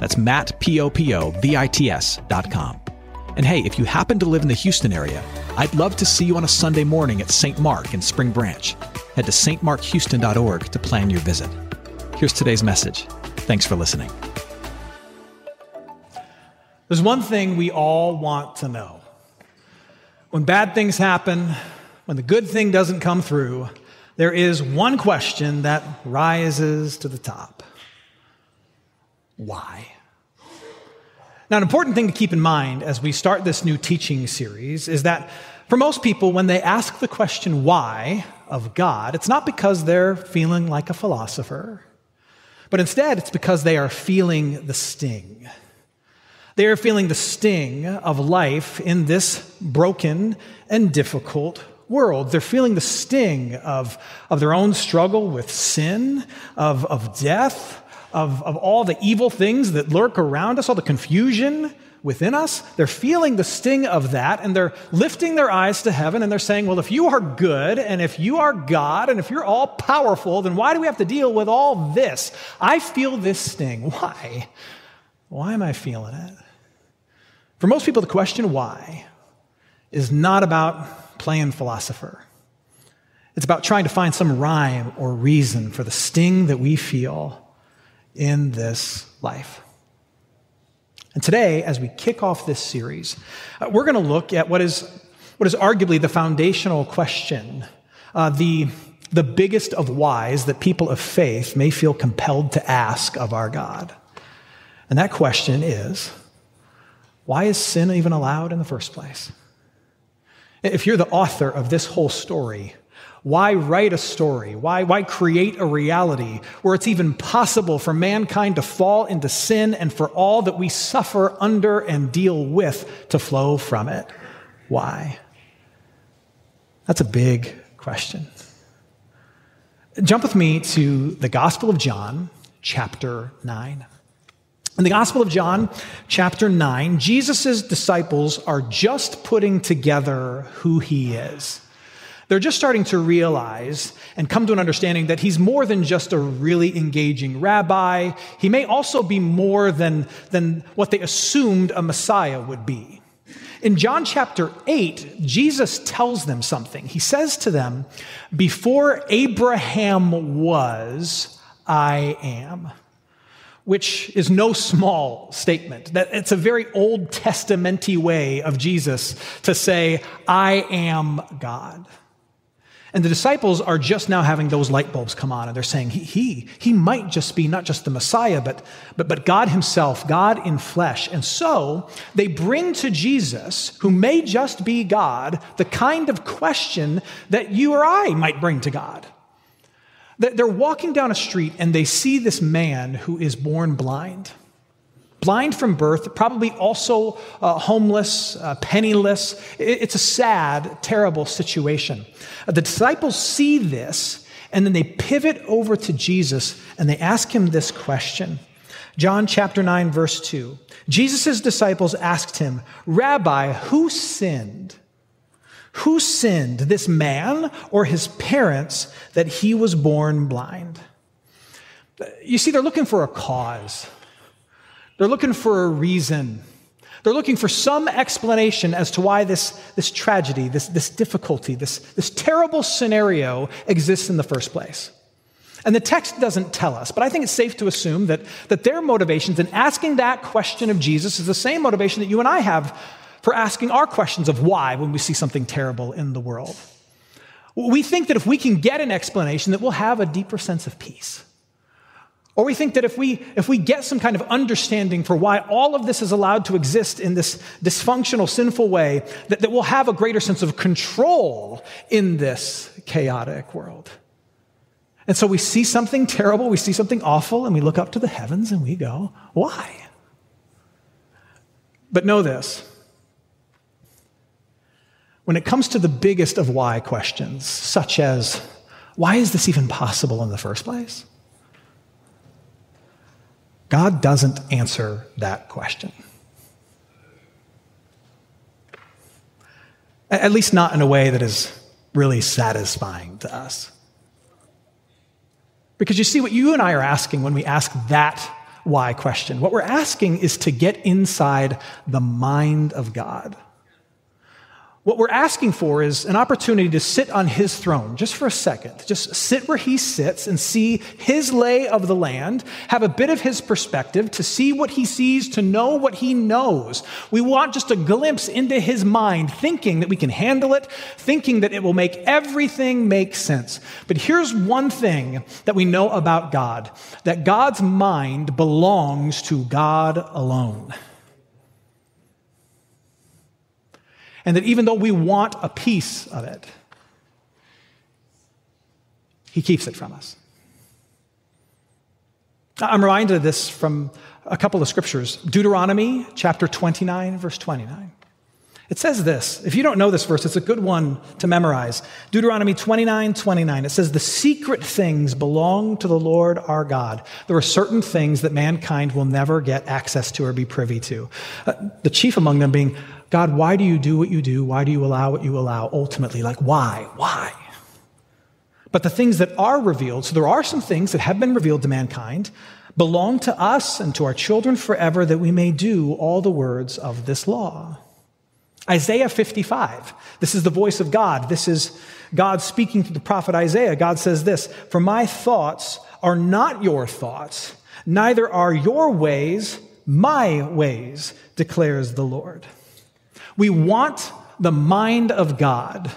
That's Matt, P-O-P-O-V-I-T-S dot com. And hey, if you happen to live in the Houston area, I'd love to see you on a Sunday morning at St. Mark in Spring Branch. Head to stmarkhouston.org to plan your visit. Here's today's message. Thanks for listening. There's one thing we all want to know. When bad things happen, when the good thing doesn't come through, there is one question that rises to the top why? Now, an important thing to keep in mind as we start this new teaching series is that for most people, when they ask the question why of God, it's not because they're feeling like a philosopher, but instead it's because they are feeling the sting. They are feeling the sting of life in this broken and difficult world. They're feeling the sting of, of their own struggle with sin, of, of death, of, of all the evil things that lurk around us, all the confusion within us. They're feeling the sting of that and they're lifting their eyes to heaven and they're saying, Well, if you are good and if you are God and if you're all powerful, then why do we have to deal with all this? I feel this sting. Why? Why am I feeling it? For most people, the question why is not about playing philosopher. It's about trying to find some rhyme or reason for the sting that we feel in this life. And today, as we kick off this series, uh, we're going to look at what is, what is arguably the foundational question, uh, the, the biggest of whys that people of faith may feel compelled to ask of our God. And that question is why is sin even allowed in the first place? If you're the author of this whole story, why write a story? Why, why create a reality where it's even possible for mankind to fall into sin and for all that we suffer under and deal with to flow from it? Why? That's a big question. Jump with me to the Gospel of John, chapter 9. In the Gospel of John, chapter 9, Jesus' disciples are just putting together who he is. They're just starting to realize and come to an understanding that he's more than just a really engaging rabbi. He may also be more than, than what they assumed a Messiah would be. In John chapter 8, Jesus tells them something. He says to them, Before Abraham was, I am which is no small statement. That it's a very Old Testamenty way of Jesus to say, I am God. And the disciples are just now having those light bulbs come on, and they're saying, He, he, he might just be not just the Messiah, but, but, but God Himself, God in flesh. And so they bring to Jesus, who may just be God, the kind of question that you or I might bring to God. They're walking down a street and they see this man who is born blind blind from birth, probably also uh, homeless, uh, penniless. It's a sad, terrible situation. Uh, the disciples see this, and then they pivot over to Jesus and they ask him this question. John chapter 9, verse 2. Jesus' disciples asked him, Rabbi, who sinned? Who sinned, this man or his parents, that he was born blind? You see, they're looking for a cause. They're looking for a reason. They're looking for some explanation as to why this, this tragedy, this, this difficulty, this, this terrible scenario exists in the first place. And the text doesn't tell us, but I think it's safe to assume that, that their motivations in asking that question of Jesus is the same motivation that you and I have for asking our questions of why when we see something terrible in the world. We think that if we can get an explanation, that we'll have a deeper sense of peace. Or we think that if we, if we get some kind of understanding for why all of this is allowed to exist in this dysfunctional, sinful way, that, that we'll have a greater sense of control in this chaotic world. And so we see something terrible, we see something awful, and we look up to the heavens and we go, why? But know this when it comes to the biggest of why questions, such as, why is this even possible in the first place? God doesn't answer that question. At least not in a way that is really satisfying to us. Because you see, what you and I are asking when we ask that why question, what we're asking is to get inside the mind of God. What we're asking for is an opportunity to sit on his throne just for a second. Just sit where he sits and see his lay of the land, have a bit of his perspective, to see what he sees, to know what he knows. We want just a glimpse into his mind, thinking that we can handle it, thinking that it will make everything make sense. But here's one thing that we know about God that God's mind belongs to God alone. And that even though we want a piece of it, He keeps it from us. I'm reminded of this from a couple of scriptures Deuteronomy chapter 29, verse 29. It says this. If you don't know this verse, it's a good one to memorize. Deuteronomy 29, 29. It says, The secret things belong to the Lord our God. There are certain things that mankind will never get access to or be privy to. Uh, the chief among them being God, why do you do what you do? Why do you allow what you allow? Ultimately, like, why? Why? But the things that are revealed, so there are some things that have been revealed to mankind, belong to us and to our children forever that we may do all the words of this law. Isaiah 55. This is the voice of God. This is God speaking to the prophet Isaiah. God says this For my thoughts are not your thoughts, neither are your ways my ways, declares the Lord. We want the mind of God,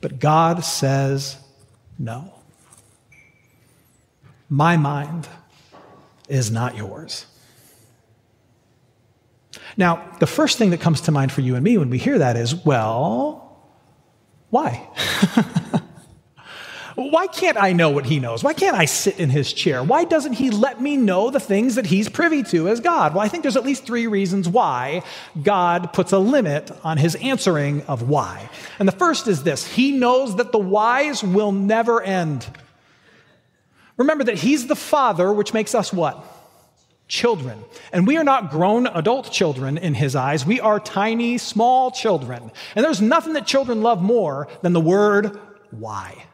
but God says no. My mind is not yours. Now, the first thing that comes to mind for you and me when we hear that is, well, why? Why can't I know what he knows? Why can't I sit in his chair? Why doesn't he let me know the things that he's privy to as God? Well, I think there's at least three reasons why God puts a limit on his answering of why. And the first is this He knows that the whys will never end. Remember that he's the father, which makes us what? Children. And we are not grown adult children in his eyes. We are tiny, small children. And there's nothing that children love more than the word why.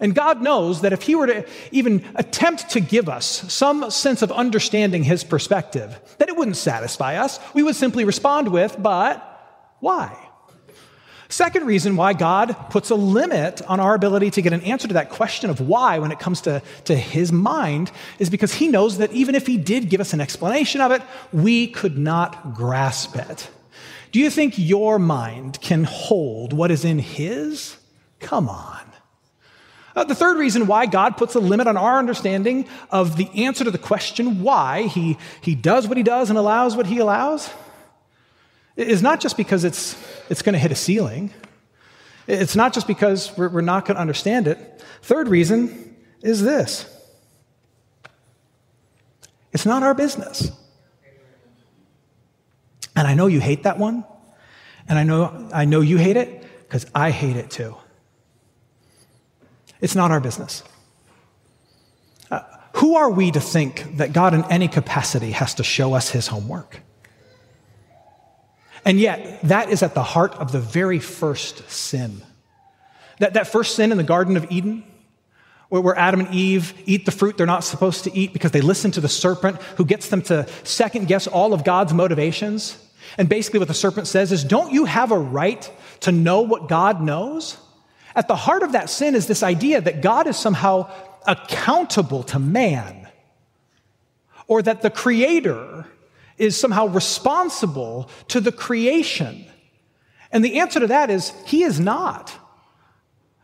And God knows that if He were to even attempt to give us some sense of understanding His perspective, that it wouldn't satisfy us. We would simply respond with, but why? Second reason why God puts a limit on our ability to get an answer to that question of why when it comes to, to His mind is because He knows that even if He did give us an explanation of it, we could not grasp it. Do you think your mind can hold what is in His? Come on. Uh, the third reason why God puts a limit on our understanding of the answer to the question why he, he does what he does and allows what he allows is not just because it's, it's going to hit a ceiling. It's not just because we're, we're not going to understand it. Third reason is this it's not our business. And I know you hate that one. And I know, I know you hate it because I hate it too. It's not our business. Uh, who are we to think that God, in any capacity, has to show us his homework? And yet, that is at the heart of the very first sin. That, that first sin in the Garden of Eden, where, where Adam and Eve eat the fruit they're not supposed to eat because they listen to the serpent who gets them to second guess all of God's motivations. And basically, what the serpent says is, Don't you have a right to know what God knows? At the heart of that sin is this idea that God is somehow accountable to man, or that the Creator is somehow responsible to the creation. And the answer to that is He is not.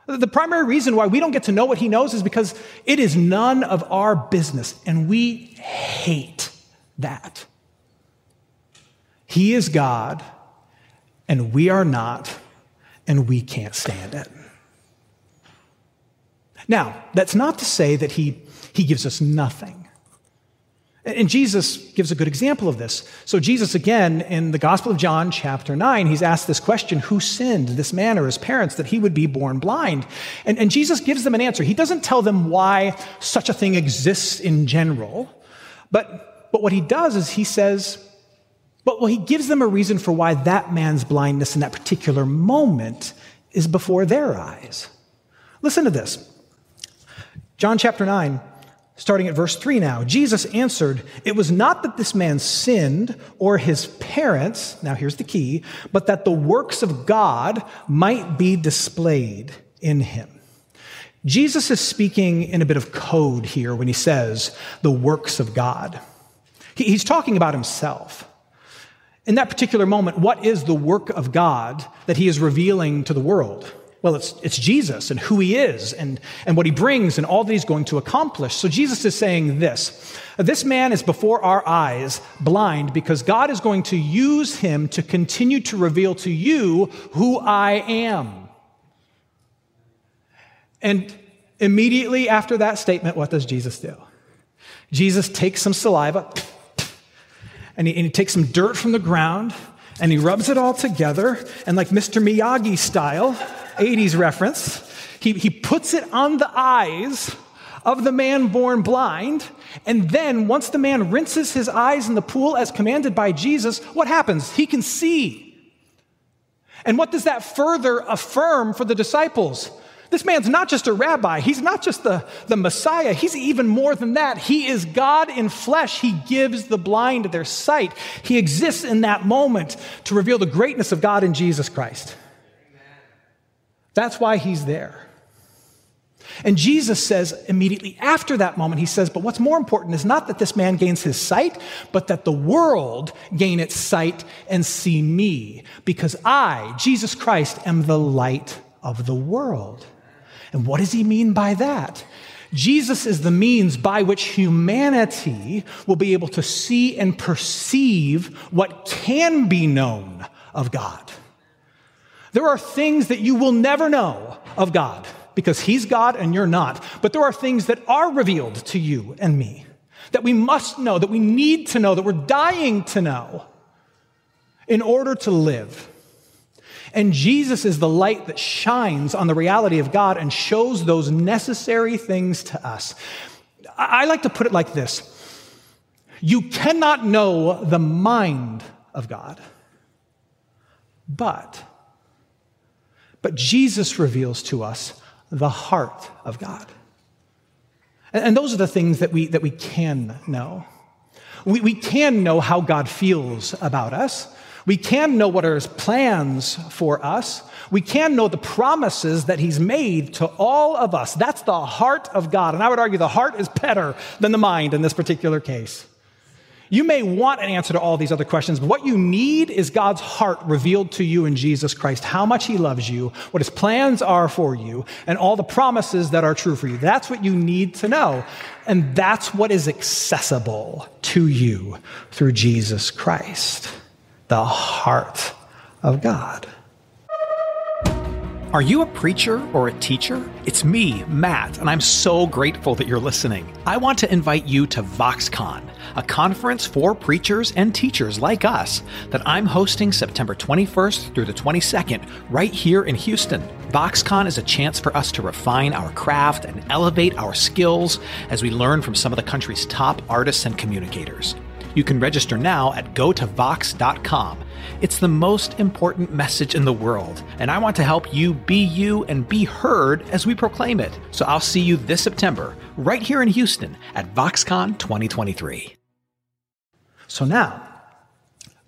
The primary reason why we don't get to know what He knows is because it is none of our business, and we hate that. He is God, and we are not, and we can't stand it. Now, that's not to say that he, he gives us nothing. And Jesus gives a good example of this. So, Jesus, again, in the Gospel of John, chapter 9, he's asked this question Who sinned, this man or his parents, that he would be born blind? And, and Jesus gives them an answer. He doesn't tell them why such a thing exists in general, but, but what he does is he says, but well, he gives them a reason for why that man's blindness in that particular moment is before their eyes. Listen to this John chapter 9 Starting at verse 3 now, Jesus answered, It was not that this man sinned or his parents, now here's the key, but that the works of God might be displayed in him. Jesus is speaking in a bit of code here when he says the works of God. He's talking about himself. In that particular moment, what is the work of God that he is revealing to the world? Well, it's, it's Jesus and who he is and, and what he brings and all that he's going to accomplish. So Jesus is saying this This man is before our eyes blind because God is going to use him to continue to reveal to you who I am. And immediately after that statement, what does Jesus do? Jesus takes some saliva and he, and he takes some dirt from the ground and he rubs it all together and, like Mr. Miyagi style, 80s reference. He, he puts it on the eyes of the man born blind. And then, once the man rinses his eyes in the pool as commanded by Jesus, what happens? He can see. And what does that further affirm for the disciples? This man's not just a rabbi. He's not just the, the Messiah. He's even more than that. He is God in flesh. He gives the blind their sight. He exists in that moment to reveal the greatness of God in Jesus Christ. That's why he's there. And Jesus says immediately after that moment, he says, But what's more important is not that this man gains his sight, but that the world gain its sight and see me, because I, Jesus Christ, am the light of the world. And what does he mean by that? Jesus is the means by which humanity will be able to see and perceive what can be known of God. There are things that you will never know of God because He's God and you're not. But there are things that are revealed to you and me that we must know, that we need to know, that we're dying to know in order to live. And Jesus is the light that shines on the reality of God and shows those necessary things to us. I like to put it like this You cannot know the mind of God, but but Jesus reveals to us the heart of God. And those are the things that we, that we can know. We, we can know how God feels about us. We can know what are his plans for us. We can know the promises that he's made to all of us. That's the heart of God. And I would argue the heart is better than the mind in this particular case. You may want an answer to all these other questions, but what you need is God's heart revealed to you in Jesus Christ, how much He loves you, what His plans are for you, and all the promises that are true for you. That's what you need to know. And that's what is accessible to you through Jesus Christ, the heart of God. Are you a preacher or a teacher? It's me, Matt, and I'm so grateful that you're listening. I want to invite you to VoxCon, a conference for preachers and teachers like us that I'm hosting September 21st through the 22nd right here in Houston. VoxCon is a chance for us to refine our craft and elevate our skills as we learn from some of the country's top artists and communicators. You can register now at gotovox.com. It's the most important message in the world, and I want to help you be you and be heard as we proclaim it. So I'll see you this September, right here in Houston at VoxCon 2023. So now,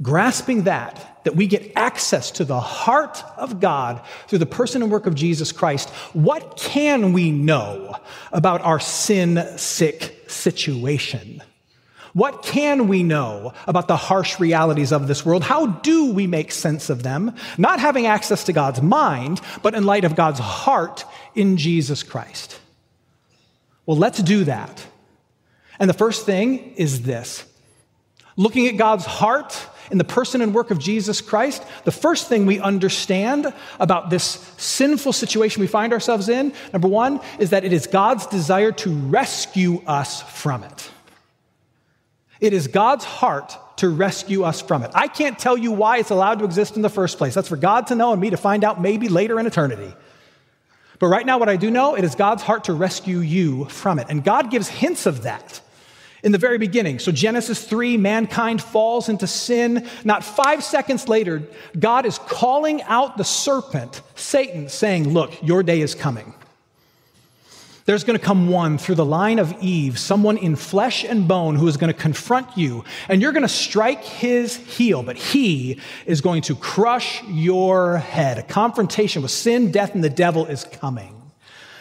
grasping that, that we get access to the heart of God through the person and work of Jesus Christ, what can we know about our sin sick situation? What can we know about the harsh realities of this world? How do we make sense of them? Not having access to God's mind, but in light of God's heart in Jesus Christ. Well, let's do that. And the first thing is this looking at God's heart in the person and work of Jesus Christ, the first thing we understand about this sinful situation we find ourselves in, number one, is that it is God's desire to rescue us from it. It is God's heart to rescue us from it. I can't tell you why it's allowed to exist in the first place. That's for God to know and me to find out maybe later in eternity. But right now, what I do know, it is God's heart to rescue you from it. And God gives hints of that in the very beginning. So, Genesis 3, mankind falls into sin. Not five seconds later, God is calling out the serpent, Satan, saying, Look, your day is coming. There's going to come one through the line of Eve, someone in flesh and bone who is going to confront you, and you're going to strike his heel, but he is going to crush your head. A confrontation with sin, death, and the devil is coming.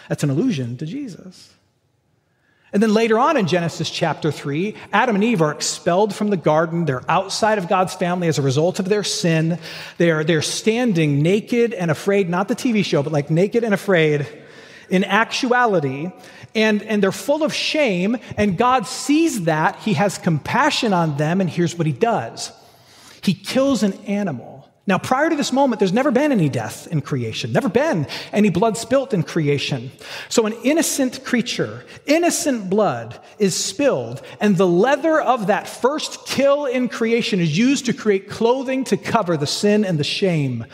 That's an allusion to Jesus. And then later on in Genesis chapter 3, Adam and Eve are expelled from the garden. They're outside of God's family as a result of their sin. They're, they're standing naked and afraid, not the TV show, but like naked and afraid in actuality, and, and they're full of shame, and God sees that. He has compassion on them, and here's what He does He kills an animal. Now, prior to this moment, there's never been any death in creation, never been any blood spilt in creation. So, an innocent creature, innocent blood is spilled, and the leather of that first kill in creation is used to create clothing to cover the sin and the shame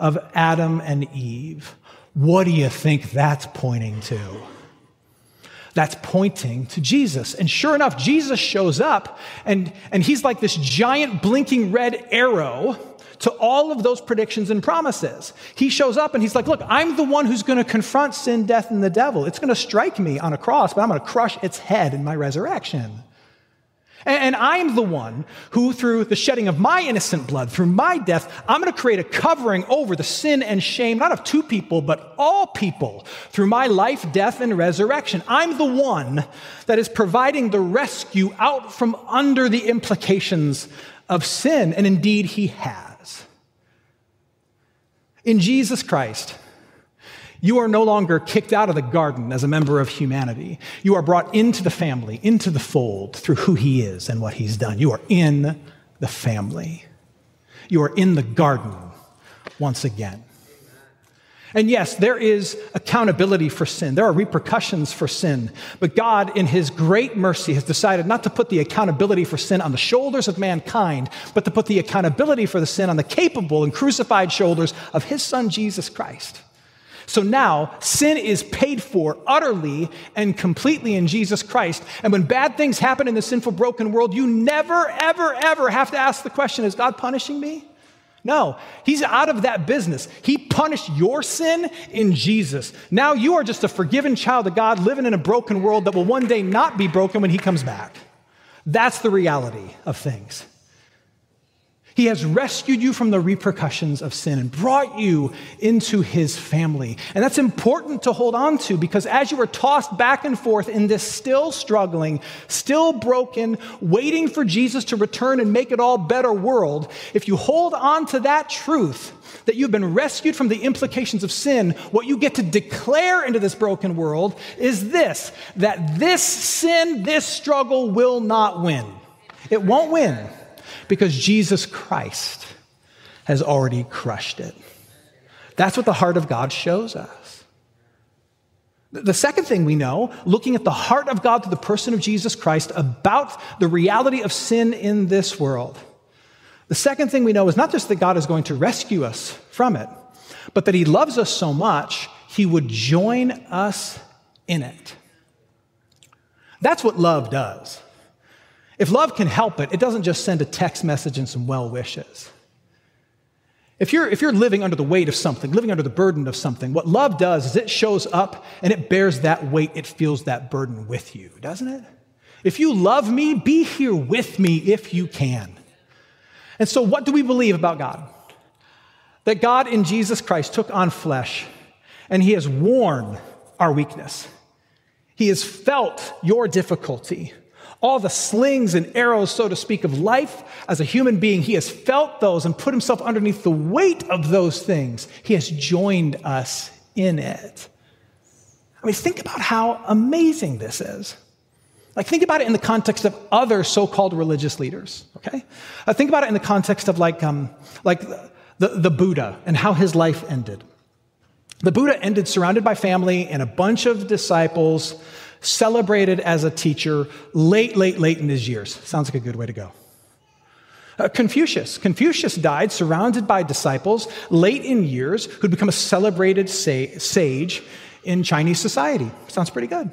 of Adam and Eve. What do you think that's pointing to? That's pointing to Jesus. And sure enough, Jesus shows up and, and he's like this giant blinking red arrow to all of those predictions and promises. He shows up and he's like, Look, I'm the one who's going to confront sin, death, and the devil. It's going to strike me on a cross, but I'm going to crush its head in my resurrection. And I'm the one who, through the shedding of my innocent blood, through my death, I'm going to create a covering over the sin and shame, not of two people, but all people, through my life, death, and resurrection. I'm the one that is providing the rescue out from under the implications of sin. And indeed, He has. In Jesus Christ, you are no longer kicked out of the garden as a member of humanity. You are brought into the family, into the fold through who he is and what he's done. You are in the family. You are in the garden once again. And yes, there is accountability for sin. There are repercussions for sin. But God, in His great mercy, has decided not to put the accountability for sin on the shoulders of mankind, but to put the accountability for the sin on the capable and crucified shoulders of His Son, Jesus Christ. So now sin is paid for utterly and completely in Jesus Christ. And when bad things happen in the sinful, broken world, you never, ever, ever have to ask the question Is God punishing me? No, he's out of that business. He punished your sin in Jesus. Now you are just a forgiven child of God living in a broken world that will one day not be broken when he comes back. That's the reality of things. He has rescued you from the repercussions of sin and brought you into his family. And that's important to hold on to because as you are tossed back and forth in this still struggling, still broken, waiting for Jesus to return and make it all better world, if you hold on to that truth, that you've been rescued from the implications of sin, what you get to declare into this broken world is this that this sin, this struggle will not win. It won't win because Jesus Christ has already crushed it. That's what the heart of God shows us. The second thing we know, looking at the heart of God through the person of Jesus Christ about the reality of sin in this world, the second thing we know is not just that God is going to rescue us from it, but that He loves us so much, He would join us in it. That's what love does. If love can help it, it doesn't just send a text message and some well wishes. If you're, if you're living under the weight of something, living under the burden of something, what love does is it shows up and it bears that weight, it feels that burden with you, doesn't it? If you love me, be here with me if you can. And so, what do we believe about God? That God in Jesus Christ took on flesh and he has worn our weakness. He has felt your difficulty all the slings and arrows, so to speak, of life as a human being, he has felt those and put himself underneath the weight of those things. He has joined us in it. I mean, think about how amazing this is. Like, think about it in the context of other so called religious leaders, okay? Uh, think about it in the context of like, um, like the, the Buddha and how his life ended. The Buddha ended surrounded by family and a bunch of disciples celebrated as a teacher late, late, late in his years. Sounds like a good way to go. Uh, Confucius. Confucius died surrounded by disciples late in years who'd become a celebrated sa- sage in Chinese society. Sounds pretty good.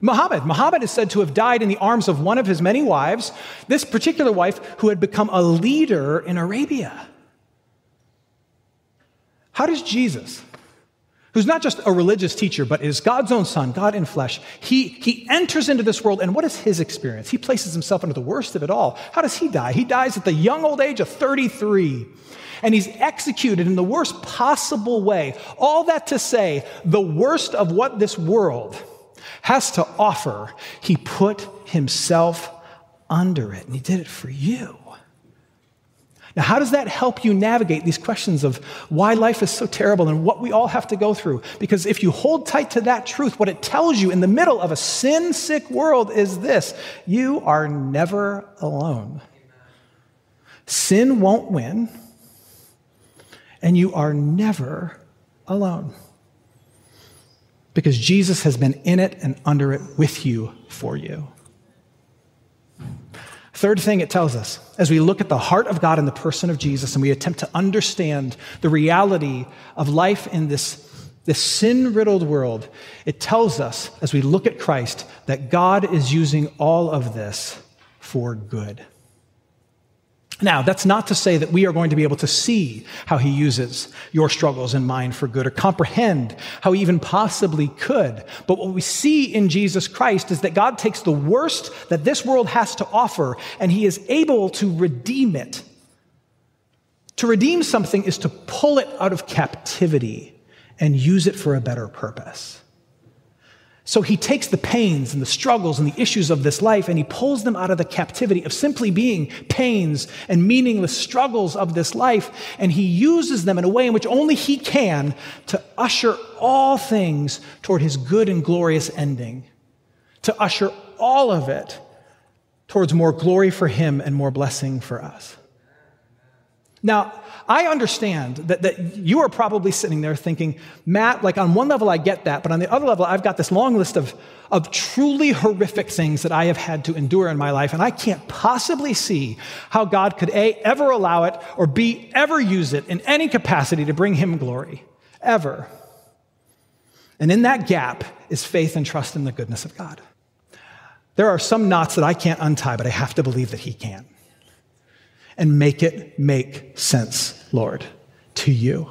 Muhammad. Muhammad is said to have died in the arms of one of his many wives, this particular wife who had become a leader in Arabia. How does Jesus, who's not just a religious teacher, but is God's own son, God in flesh, he, he enters into this world, and what is his experience? He places himself under the worst of it all. How does he die? He dies at the young old age of 33 and he's executed in the worst possible way. All that to say, the worst of what this world has to offer, he put himself under it, and he did it for you. Now, how does that help you navigate these questions of why life is so terrible and what we all have to go through? Because if you hold tight to that truth, what it tells you in the middle of a sin sick world is this you are never alone. Sin won't win, and you are never alone. Because Jesus has been in it and under it with you for you. Third thing it tells us, as we look at the heart of God in the person of Jesus and we attempt to understand the reality of life in this, this sin riddled world, it tells us, as we look at Christ, that God is using all of this for good. Now, that's not to say that we are going to be able to see how he uses your struggles and mine for good or comprehend how he even possibly could. But what we see in Jesus Christ is that God takes the worst that this world has to offer and he is able to redeem it. To redeem something is to pull it out of captivity and use it for a better purpose. So he takes the pains and the struggles and the issues of this life and he pulls them out of the captivity of simply being pains and meaningless struggles of this life and he uses them in a way in which only he can to usher all things toward his good and glorious ending, to usher all of it towards more glory for him and more blessing for us. Now, I understand that, that you are probably sitting there thinking, Matt, like on one level I get that, but on the other level I've got this long list of, of truly horrific things that I have had to endure in my life, and I can't possibly see how God could A, ever allow it, or B, ever use it in any capacity to bring him glory. Ever. And in that gap is faith and trust in the goodness of God. There are some knots that I can't untie, but I have to believe that he can and make it make sense, Lord, to you.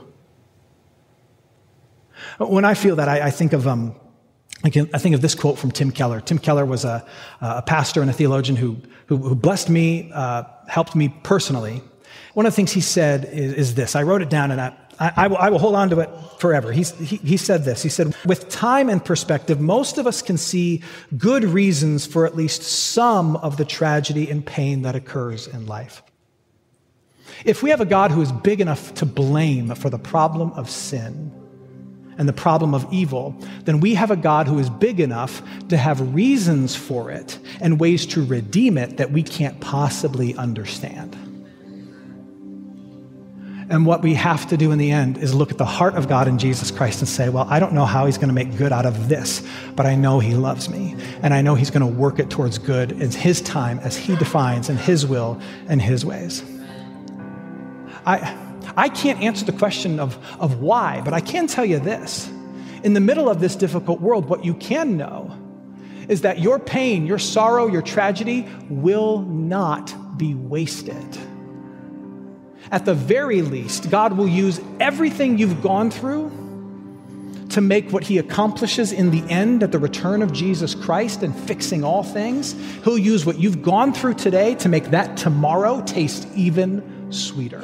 When I feel that, I, I think of um, I think of this quote from Tim Keller. Tim Keller was a, a pastor and a theologian who, who, who blessed me, uh, helped me personally. One of the things he said is, is this. I wrote it down and I, I, I, will, I will, hold on to it forever. he, he said this. He said, with time and perspective, most of us can see good reasons for at least some of the tragedy and pain that occurs in life. If we have a God who is big enough to blame for the problem of sin and the problem of evil, then we have a God who is big enough to have reasons for it and ways to redeem it that we can't possibly understand. And what we have to do in the end is look at the heart of God in Jesus Christ and say, Well, I don't know how He's going to make good out of this, but I know He loves me. And I know He's going to work it towards good in His time as He defines in His will and His ways. I, I can't answer the question of, of why, but I can tell you this. In the middle of this difficult world, what you can know is that your pain, your sorrow, your tragedy will not be wasted. At the very least, God will use everything you've gone through to make what he accomplishes in the end at the return of Jesus Christ and fixing all things. He'll use what you've gone through today to make that tomorrow taste even sweeter.